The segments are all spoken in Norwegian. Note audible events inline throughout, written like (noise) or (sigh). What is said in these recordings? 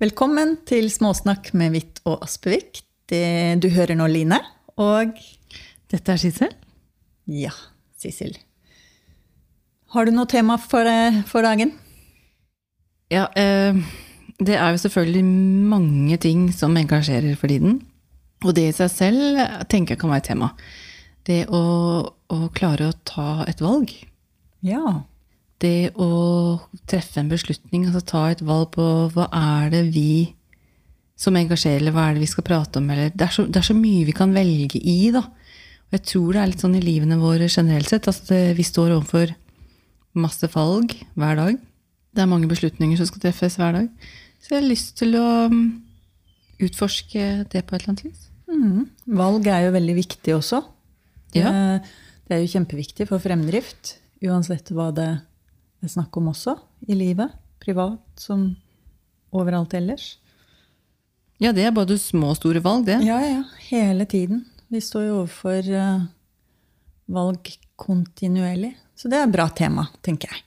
Velkommen til Småsnakk med Hvitt og Aspevik. Det, du hører nå Line, og Dette er Sissel. ja, Sissel. Har du noe tema for, eh, for dagen? Ja, eh, det er jo selvfølgelig mange ting som engasjerer for tiden. Og det i seg selv tenker jeg kan være et tema. Det å, å klare å ta et valg. Ja. Det å treffe en beslutning, altså ta et valg på hva er det vi som engasjerer, eller hva er det vi skal prate om, eller det er så, det er så mye vi kan velge i, da. Og jeg tror det er litt sånn i livene våre generelt sett, at eh, vi står overfor masse valg hver dag. Det er mange beslutninger som skal treffes hver dag. Så jeg har lyst til å mm, utforske det på et eller annet vis. Mm. Valg er jo veldig viktig også. Ja. Eh, Det er jo kjempeviktig for fremdrift, uansett hva det er snakk om også i livet. Privat som overalt ellers. Ja, det er både små og store valg, det. Ja, ja. Hele tiden. Vi står jo overfor uh, valg kontinuerlig. Så det er et bra tema, tenker jeg.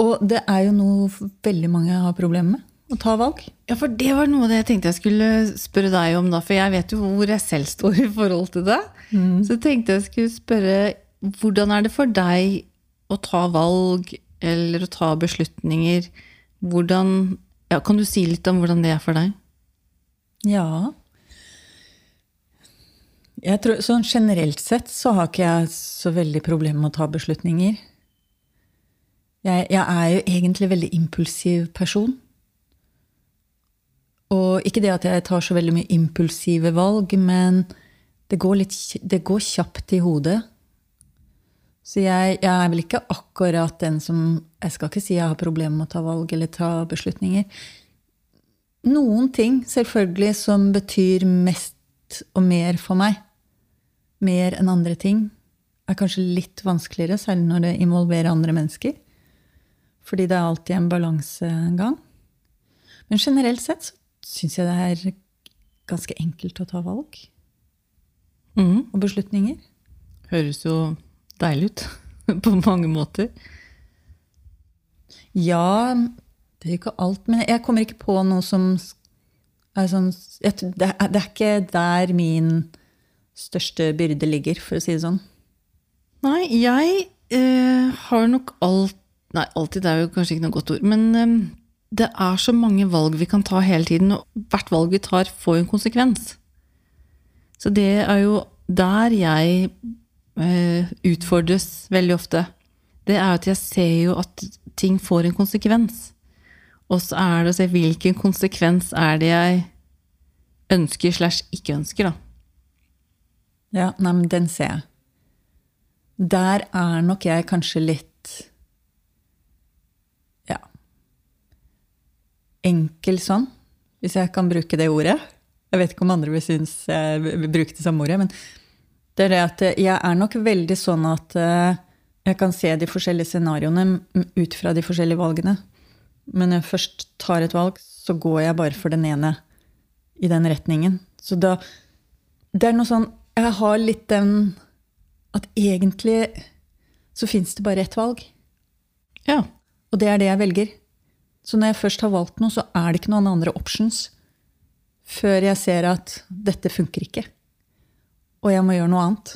Og det er jo noe veldig mange har problemer med. Å ta valg. Ja, for det var noe det jeg tenkte jeg skulle spørre deg om, da. For jeg vet jo hvor jeg selv står i forhold til det. Så jeg tenkte jeg skulle spørre hvordan er det for deg å ta valg eller å ta beslutninger? Hvordan ja, Kan du si litt om hvordan det er for deg? Ja. Tror, sånn generelt sett så har ikke jeg så veldig problemer med å ta beslutninger. Jeg, jeg er jo egentlig veldig impulsiv person. Og ikke det at jeg tar så veldig mye impulsive valg, men det går, litt, det går kjapt i hodet. Så jeg, jeg er vel ikke akkurat den som Jeg skal ikke si jeg har problemer med å ta valg eller ta beslutninger noen ting selvfølgelig som betyr mest og mer for meg, mer enn andre ting, er kanskje litt vanskeligere, særlig når det involverer andre mennesker. Fordi det er alltid en balansegang. Men generelt sett så syns jeg det er ganske enkelt å ta valg Mm. og beslutninger. Høres jo deilig ut (laughs) på mange måter. Ja, det er jo ikke alt, men jeg kommer ikke på noe som er sånn det, er, ikke der min største byrde ligger, for å si det sånn. Nei, jeg eh, har nok alt Nei, alltid er jo kanskje ikke noe godt ord, men eh, det er så mange valg vi kan ta hele tiden, og hvert valg vi tar, får jo en konsekvens. Så det er jo der jeg utfordres veldig ofte. Det er at jeg ser jo at ting får en konsekvens. Og så er det å se hvilken konsekvens er det jeg ønsker slash ikke ønsker, da. Ja, nei, men den ser jeg. Der er nok jeg kanskje litt Ja Enkel sånn, hvis jeg kan bruke det ordet. Jeg vet ikke om andre vil synes jeg vil bruke det samme ordet, men det er det at jeg er nok veldig sånn at eh, jeg kan se de forskjellige scenarioene ut fra de forskjellige valgene. Men når jeg først tar et valg, så går jeg bare for den ene i den retningen. Så da Det er noe sånn Jeg har litt den at egentlig så fins det bare ett valg. Ja. Og det er det jeg velger. Så når jeg først har valgt noe, så er det ikke noen andre options før jeg ser at dette funker ikke. Og jeg må gjøre noe annet.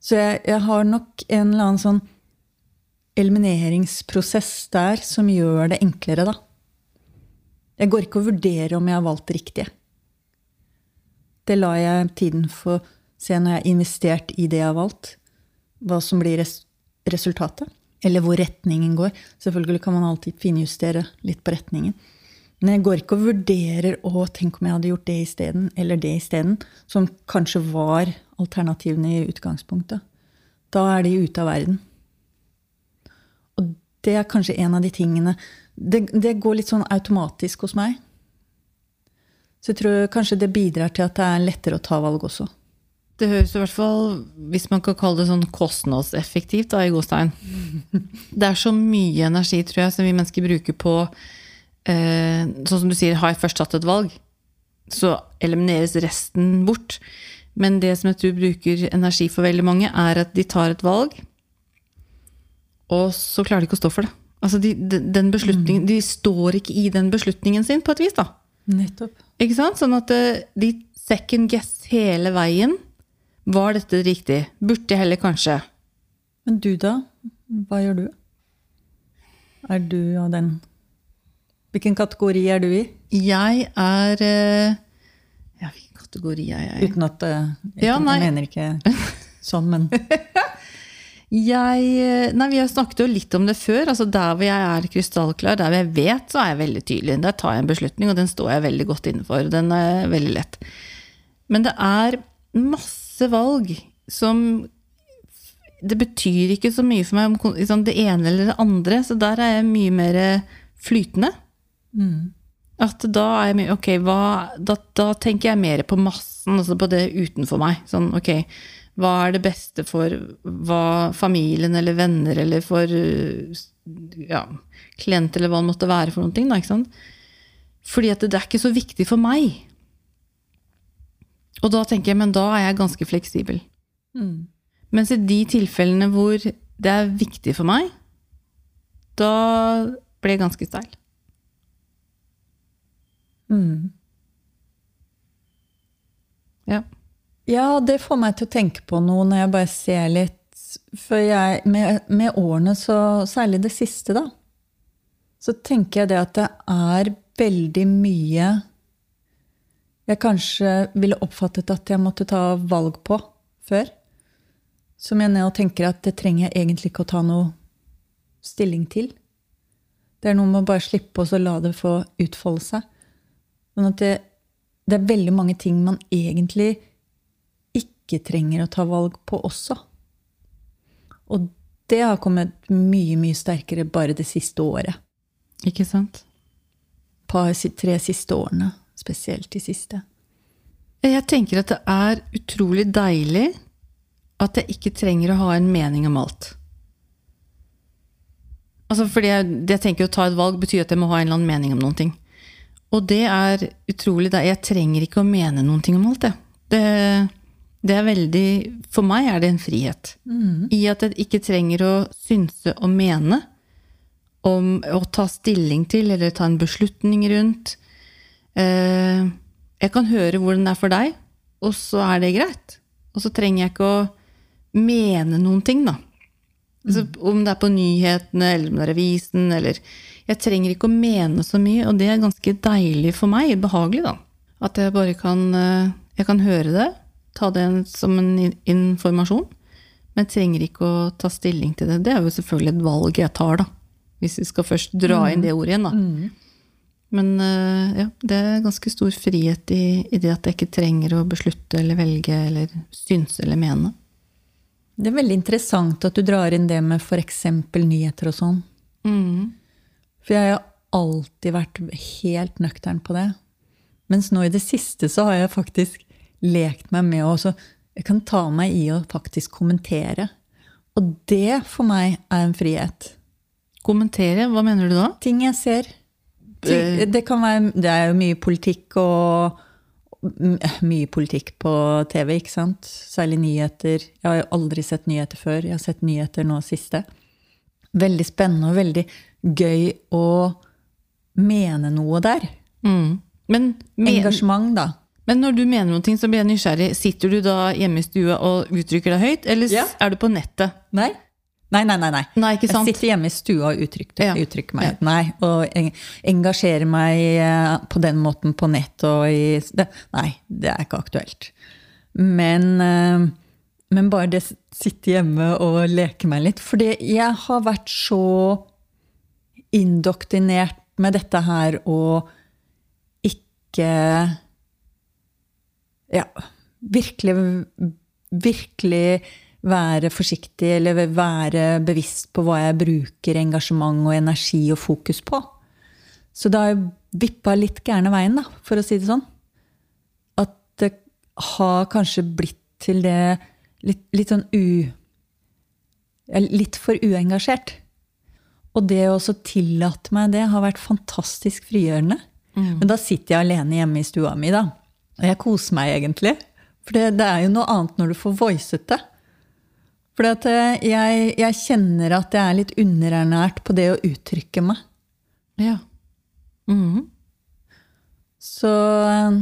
Så jeg, jeg har nok en eller annen sånn elimineringsprosess der som gjør det enklere, da. Jeg går ikke og vurderer om jeg har valgt det riktige. Det lar jeg tiden få se når jeg har investert i det jeg har valgt, hva som blir res resultatet. Eller hvor retningen går. Selvfølgelig kan man alltid finjustere litt på retningen. Men jeg går ikke og vurderer å tenke om jeg hadde gjort det isteden, eller det isteden, som kanskje var alternativene i utgangspunktet. Da er de ute av verden. Og det er kanskje en av de tingene Det, det går litt sånn automatisk hos meg. Så jeg tror kanskje det bidrar til at det er lettere å ta valg også. Det høres i hvert fall, hvis man kan kalle det sånn kostnadseffektivt, da, i godstein. (laughs) Det er så mye energi, tror jeg, som vi mennesker bruker på Sånn som du sier, har jeg først tatt et valg, så elimineres resten bort. Men det som jeg tror bruker energi for veldig mange, er at de tar et valg, og så klarer de ikke å stå for det. Altså de, de, den beslutningen, De står ikke i den beslutningen sin, på et vis. da. Nettopp. Ikke sant? Sånn at eh, de second guess hele veien. Var dette riktig? Burde jeg heller kanskje? Men du, da? Hva gjør du? Er du av den Hvilken kategori er du i? Jeg er eh, Ja, hvilken kategori er jeg i? Uten at eh, jeg, Ja, mener ikke (laughs) sånn, men Jeg, eh, nei, Vi har snakket jo litt om det før. altså Der hvor jeg er krystallklar, der hvor jeg vet, så er jeg veldig tydelig. Der tar jeg en beslutning, og den står jeg veldig godt innenfor. Den er veldig lett. Men det er masse valg som Det betyr ikke så mye for meg om liksom, det ene eller det andre, så der er jeg mye mer flytende. At da er jeg mye Ok, hva, da, da tenker jeg mer på massen, altså på det utenfor meg. Sånn, ok, hva er det beste for hva familien eller venner eller for uh, ja, klient eller hva det måtte være for noen ting, da, ikke sant? Fordi at det, det er ikke så viktig for meg. Og da tenker jeg, men da er jeg ganske fleksibel. Mens i de tilfellene hvor det er viktig for meg, da blir jeg ganske steil. Ja. Ja, det får meg til å tenke på noe når jeg bare ser litt For jeg, med, med årene, så, særlig det siste, da, så tenker jeg det at det er veldig mye jeg kanskje ville oppfattet at jeg måtte ta valg på før. Som jeg nå tenker at det trenger jeg egentlig ikke å ta noe stilling til. Det er noe med å bare slippe oss og la det få utfolde seg. Sånn at det, det er veldig mange ting man egentlig ikke trenger å ta valg på også. Og det har kommet mye, mye sterkere bare det siste året. Ikke sant? Par, tre siste årene, spesielt de siste. Jeg tenker at det er utrolig deilig at jeg ikke trenger å ha en mening om alt. Altså fordi jeg, jeg tenker Å ta et valg betyr at jeg må ha en eller annen mening om noen ting. Og det er utrolig. Jeg trenger ikke å mene noen ting om alt, det. Det, det er veldig For meg er det en frihet. I at jeg ikke trenger å synse og mene om å ta stilling til eller ta en beslutning rundt. Eh, jeg kan høre hvordan det er for deg, og så er det greit. Og så trenger jeg ikke å mene noen ting, da. Så om det er på nyhetene, eller om det er avisen, eller Jeg trenger ikke å mene så mye, og det er ganske deilig for meg, behagelig, da. At jeg bare kan eh, Jeg kan høre det, ta det som en informasjon, men jeg trenger ikke å ta stilling til det. Det er jo selvfølgelig et valg jeg tar, da. Hvis vi skal først dra inn det ordet igjen, da. Men eh, ja, det er ganske stor frihet i, i det at jeg ikke trenger å beslutte eller velge eller synse eller mene. Det er veldig interessant at du drar inn det med f.eks. nyheter og sånn. For jeg har alltid vært helt nøktern på det. Mens nå i det siste så har jeg faktisk lekt meg med å Jeg kan ta meg i å faktisk kommentere. Og det for meg er en frihet. Kommentere, hva mener du da? Ting jeg ser. Ting, det, kan være, det er jo mye politikk og mye politikk på TV, ikke sant? Særlig nyheter. Jeg har jo aldri sett nyheter før. Jeg har sett nyheter nå siste. Veldig spennende og veldig gøy å mene noe der. Mm. Men, men, Engasjement, da. men når du mener noe, så blir jeg nysgjerrig. Sitter du da hjemme i stua og uttrykker deg høyt, eller Ja. er du på nettet? Nei? Nei, nei, nei. nei. Jeg sitter hjemme i stua og uttrykker, Ja. uttrykker meg. Nei, og engasjerer meg eh, på den måten på nett og i det, Nei, det er ikke aktuelt. Men, eh, men bare det sitte hjemme og leke meg litt. Fordi jeg har vært så indoktrinert med dette her og ikke Ja, virkelig, virkelig være forsiktig eller være bevisst på hva jeg bruker engasjement og energi og fokus på. Så det har jeg vippa litt gærne veien, da, for å si det sånn. At det har kanskje blitt til det litt, litt sånn u... Litt for uengasjert. Og det å også tillate meg det har vært fantastisk frigjørende. Men da sitter jeg alene hjemme i stua mi, da. Og jeg koser meg egentlig. For det, det er jo noe annet når du får voicet det. For jeg, jeg kjenner at jeg er litt underernært på det å uttrykke meg. Ja. Mhm. Så eh,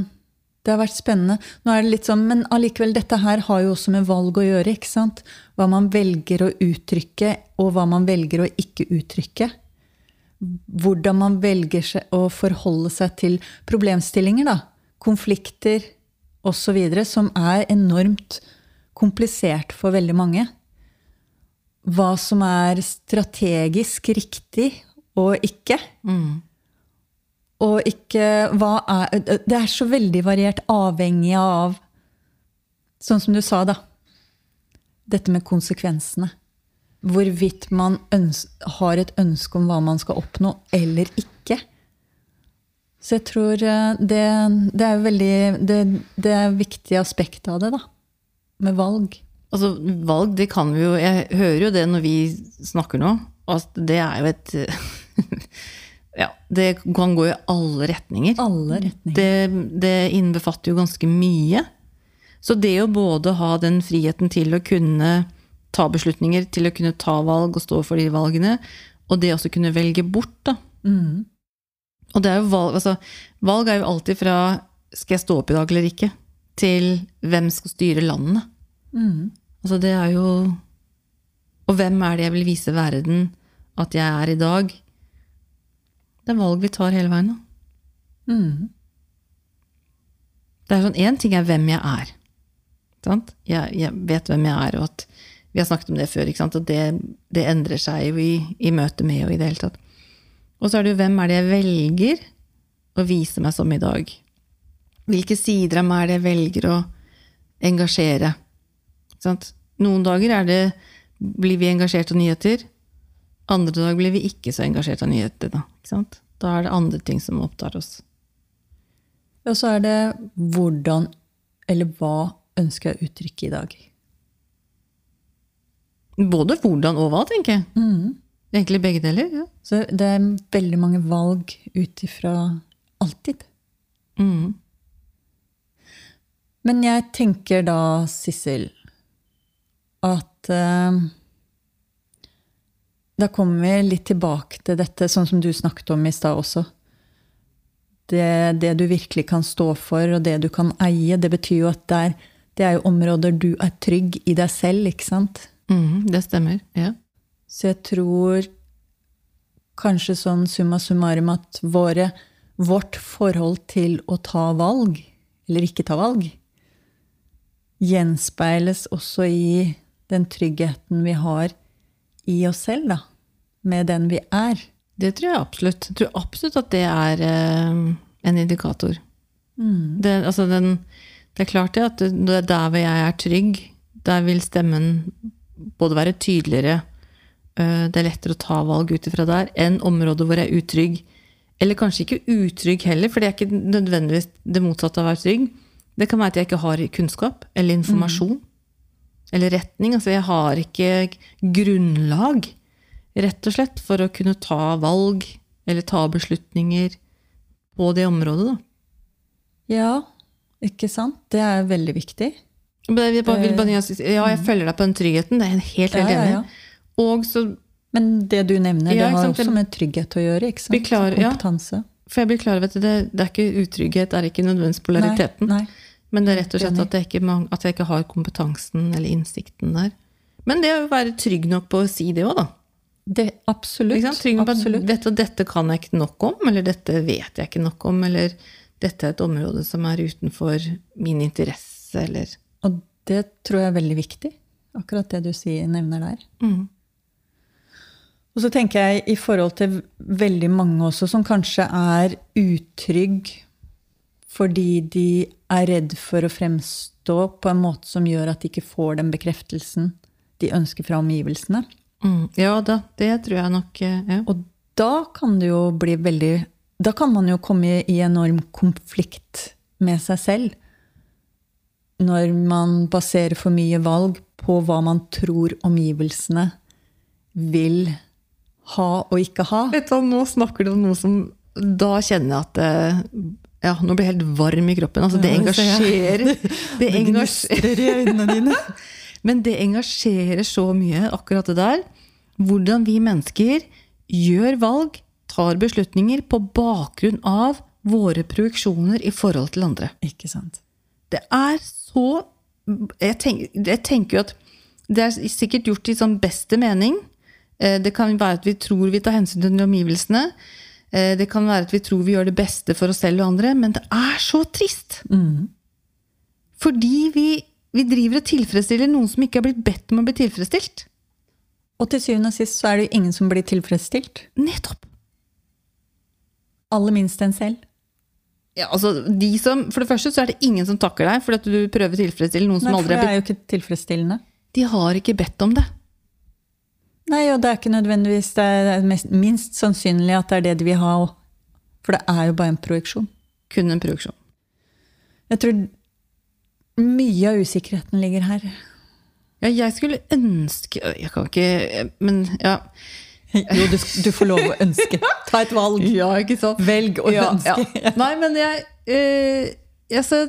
det har vært spennende. Nå er det litt sånn, Men allikevel, dette her har jo også med valg å gjøre. ikke sant? Hva man velger å uttrykke, og hva man velger å ikke uttrykke. Hvordan man velger å forholde seg til problemstillinger, da. Konflikter osv. Som er enormt komplisert for veldig mange. Hva som er strategisk riktig og ikke. Mm. Og ikke hva er Det er så veldig variert, avhengig av Sånn som du sa, da. Dette med konsekvensene. Hvorvidt man har et ønske om hva man skal oppnå, eller ikke. Så jeg tror eh, det, det er veldig det, det er viktig aspekt av det, da. Med valg. Altså, valg, det kan vi jo Jeg hører jo det når vi snakker nå. at det er jo et (laughs) Ja, det kan gå i alle retninger. Alle retninger. Det, det innbefatter jo ganske mye. Så det å både ha den friheten til å kunne ta beslutninger, til å kunne ta valg og stå for de valgene, og det også kunne velge bort, da. Mm. Og det er jo valg, altså, valg er jo alltid fra skal jeg stå opp i dag eller ikke, til hvem skal styre landet. Mm. Altså det er jo Og hvem er det jeg vil vise verden at jeg er i dag? Det er valg vi tar hele veien. da. Mm. Det er sånn, Én ting er hvem jeg er. Sant? Jeg, jeg vet hvem jeg er, og at vi har snakket om det før. Og det, det endrer seg jo i, i møte med og i det hele tatt. Og så er det jo hvem er det jeg velger å vise meg som i dag? Hvilke sider av meg er det jeg velger å engasjere? Sant? Noen dager er det, blir vi engasjert av nyheter. Andre dager blir vi ikke så engasjert av nyheter. Da, da er det andre ting som opptar oss. Og så er det hvordan, eller hva, ønsker jeg å uttrykke i dag. Både hvordan og hva, tenker jeg. Mm. Egentlig begge deler. ja. Så det er veldig mange valg ut ifra alltid. Mm. Men jeg tenker da, Sissel, at eh, Da kommer vi litt tilbake til dette, sånn som du snakket om i stad også. Det, det du virkelig kan stå for, og det du kan eie, det betyr jo at det er, det er jo områder du er trygg i deg selv, ikke sant? Mm, det stemmer. Ja. Så jeg tror kanskje sånn summa summarum at våre, vårt forhold til å ta valg, eller ikke ta valg, gjenspeiles også i den tryggheten vi har i oss selv, da. Med den vi er. Det tror jeg absolutt. Jeg tror absolutt at det er eh, en indikator. Mm. Det, altså den, det er klart det at det, er der hvor jeg er trygg, der vil stemmen både være tydeligere, eh, det er lettere å ta valg ut ifra der, enn områder hvor jeg er utrygg. Eller kanskje ikke utrygg heller, for det er ikke nødvendigvis det motsatte av å være trygg. Det kan være at jeg ikke har kunnskap eller informasjon. Eller retning. Altså jeg har ikke grunnlag, rett og slett, for å kunne ta valg eller ta beslutninger på det området, da. Ja, ikke sant? Det er veldig viktig. Jeg bare bare Ja, jeg følger deg på den tryggheten, det er jeg helt, helt Ja, ja, enig i. ja. Så Men det du nevner, Ja, det har også med trygghet å gjøre. ikke sant? Klar- ja. Kompetanse. For jeg blir klar over at det, det er ikke utrygghet, det er ikke nødvendigvis polariteten. Nei, nei. Men det er rett og slett at jeg, ikke, at jeg ikke har kompetansen eller innsikten der. Men det å være trygg nok på å si det òg, da. Det, absolutt. Absolutt. dette dette kan jeg ikke nok om, eller dette vet jeg ikke nok om, eller dette er et område som er utenfor min interesse, eller Og det tror jeg er veldig viktig. Akkurat det du sier, nevner der. mm. Og så tenker jeg i forhold til veldig mange også som kanskje er utrygg fordi de er redd for å fremstå på en måte som gjør at de ikke får den bekreftelsen de ønsker fra omgivelsene. Mm. Ja da, det tror jeg nok eh, ja. Og da kan det jo bli veldig Da kan man jo komme i enorm konflikt med seg selv. Når man baserer for mye valg på hva man tror omgivelsene vil ha og ikke ha. Vet du, Nå snakker du om noe som Da kjenner jeg at eh, ja, nå blir jeg helt varm i kroppen. Altså, det engasjerer. (laughs) Det gnistrer i øynene dine. (laughs) Men det engasjerer så mye, akkurat det der. Hvordan vi mennesker gjør valg, tar beslutninger på bakgrunn av våre projeksjoner i forhold til andre. Ikke sant. Det er så Jeg tenker, jeg tenker jo at det er sikkert gjort i sånn beste mening. Eh, Det kan være at vi tror vi tar hensyn til omgivelsene. Eh, Det kan være at vi tror vi gjør det beste for oss selv og andre, men det er så trist. Fordi vi, vi driver og tilfredsstiller noen som ikke har blitt bedt om å bli tilfredsstilt. Og til syvende og sist så er det jo ingen som blir tilfredsstilt. Nettopp. Aller minst en selv. Ja, altså, de som, for det første så er det ingen som takker deg for at du prøver å tilfredsstille noen som Nei, for aldri det er jo ikke tilfredsstillende. De har ikke bedt om det. Nei, og det er ikke nødvendigvis det er mest, minst sannsynlig at det er det de vil ha òg. For det er jo bare en projeksjon. Kun en projeksjon. Jeg tror mye av usikkerheten ligger her. Ja, jeg skulle ønske Jeg kan ikke Men ja. Jo, du, du får lov å ønske. (laughs) Ta et valg. Ja, ikke sant? Velg å Ja, ønske. ja. Nei, men jeg eh, altså,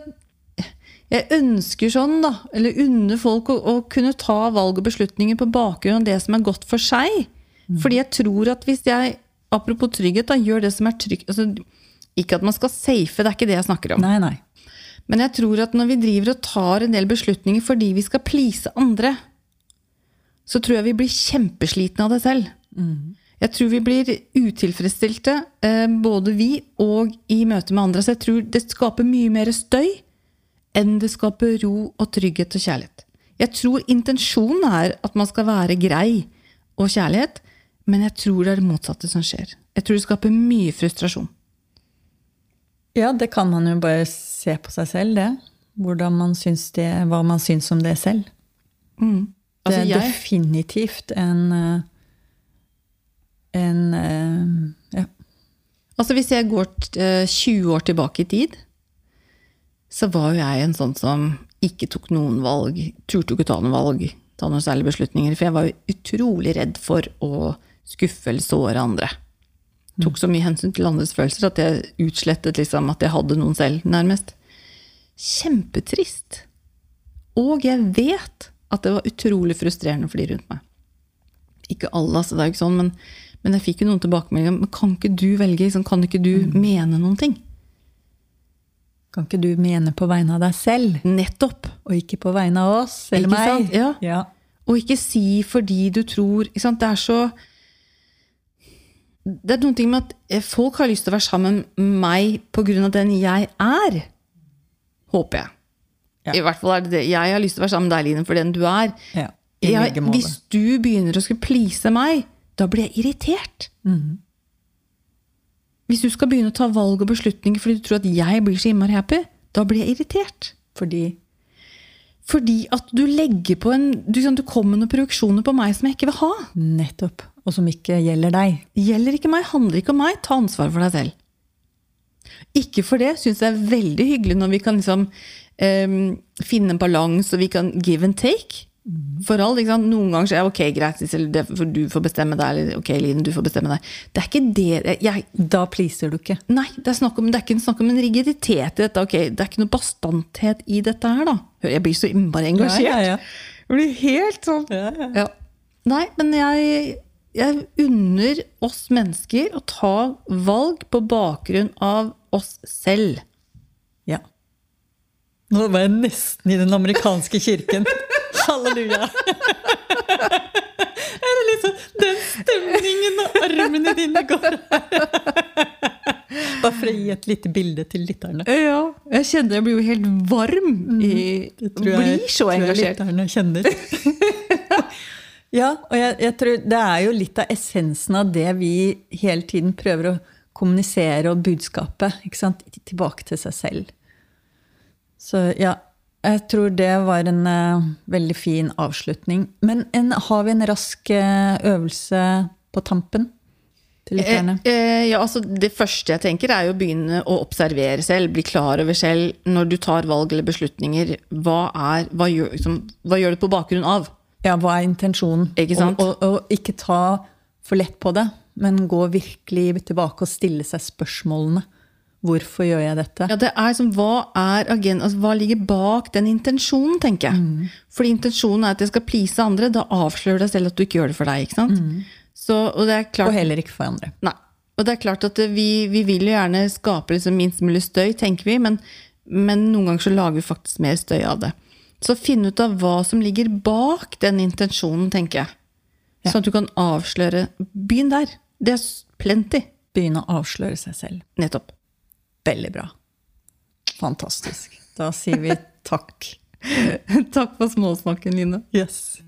Jeg ønsker sånn, da, eller unner folk å, å kunne ta valg og beslutninger på bakgrunn av det som er godt for seg. Fordi jeg tror at hvis jeg, apropos trygghet, da, gjør det som er trygt altså, Ikke at man skal safe, det er ikke det jeg snakker om. Nei, nei. Men jeg tror at når vi driver og tar en del beslutninger fordi vi skal please andre, så tror jeg vi blir kjempeslitne av det selv. Jeg tror vi blir utilfredsstilte, eh, både vi og i møte med andre. Så jeg tror det skaper mye mer støy enn det skaper ro og trygghet og kjærlighet. Jeg tror intensjonen er at man skal være grei og kjærlighet, men jeg tror det er det motsatte som skjer. Jeg tror det skaper mye frustrasjon. Ja, det kan man jo bare se på seg selv, det. Hvordan man syns det, hva man syns om det selv. Altså, det er jeg- definitivt en eh, En eh, Ja. Altså Hvis jeg går eh, 20 år tilbake i tid, så var jo jeg en sånn som ikke tok noen valg. Turte jo ikke ta noen valg, ta noen særlige beslutninger. For jeg var jo utrolig redd for å skuffe eller såre andre. Tok så mye hensyn til andres følelser at jeg utslettet liksom at jeg hadde noen selv, nærmest. Kjempetrist. Og jeg vet at det var utrolig frustrerende for de rundt meg. Ikke alle, altså, det er jo ikke sånn, men, men jeg fikk jo noen tilbakemeldinger. Men kan ikke du velge? Liksom, kan ikke du mene noen ting? Kan ikke du mene på vegne av deg selv, Nettopp. og ikke på vegne av oss eller Ikke meg? sant? Ja. ja. Og ikke si fordi du tror? Det er så Det er noen ting med at eh, folk har lyst til å være sammen med meg pga. den jeg er. Håper jeg. Ja. I hvert fall er det det. Jeg har lyst til å være sammen med deg, Line, for den du er. ja. Jeg, hvis du begynner å skulle please meg, da blir jeg irritert. Mhm. Hvis du skal begynne å ta valg og beslutninger fordi du tror at jeg blir så innmari happy, da blir jeg irritert. Fordi Fordi at du legger på en Du, sånn, du kommer med noen produksjoner på meg som jeg ikke vil ha. Nettopp. Og som ikke gjelder deg. Gjelder ikke meg, handler ikke om meg. Ta ansvar for deg selv. Ikke for det syns jeg er veldig hyggelig når vi kan liksom um, finne en balanse og vi kan give and take. For all, ikke sant? Noen ganger så er det ok, greit, det for du får bestemme deg. Eller ok, Liden, du får bestemme deg. Det er ikke det jeg, Da pleaser du ikke. Nei, det er, om, det er ikke snakk om en rigiditet i dette. ok, Det er ikke noe bastanthet i dette her, da. Hør, Jeg blir så innmari engasjert. Ja, ja, ja. Jeg blir helt sånn Ja, ja. ja. Nei, men jeg, jeg unner oss mennesker å ta valg på bakgrunn av oss selv. Ja. Nå var jeg nesten i den amerikanske kirken. Halleluja. Er det liksom den stemningen og armene dine går her? Bare for å gi et lite bilde til lytterne. Ja, jeg kjenner jeg blir jo helt varm. I, Det tror jeg, blir så engasjert. tror jeg lytterne kjenner. (laughs) ja, og jeg, jeg tror det er jo litt av essensen av det vi hele tiden prøver å kommunisere, og budskapet. ikke sant? Tilbake til seg selv. Så ja, jeg tror det var en uh, veldig fin avslutning. Men en, har vi en rask uh, øvelse på tampen til lytterne? Eh, eh, ja, altså Det første jeg tenker, er jo å begynne å observere selv. Bli klar over selv når du tar valg eller beslutninger. Hva, er, hva, gjør, liksom, hva gjør du på bakgrunn av? Ja, hva er intensjonen? Ikke sant? Og, og, og ikke ta for lett på det, men gå virkelig tilbake og stille seg spørsmålene. Hvorfor gjør jeg dette? Ja, det er som, hva, er agenda, altså, hva ligger bak den intensjonen, tenker jeg. Fordi intensjonen er at jeg skal please andre. Da avslører deg selv at du ikke gjør det for deg. ikke sant? Så, og det klart, Og heller ikke for andre. Nei. Og det er klart at vi, vi vil jo gjerne skape liksom minst mulig støy, tenker vi, men, men noen ganger så lager vi faktisk mer støy av det. Så finn ut av hva som ligger bak den intensjonen, tenker jeg. Sånn at du kan avsløre Begynn der. Det er plenty. Begynne å avsløre seg selv. Nettopp. Veldig bra. Fantastisk. Da sier vi takk. (laughs) Takk for småsnakken, Line. Yes.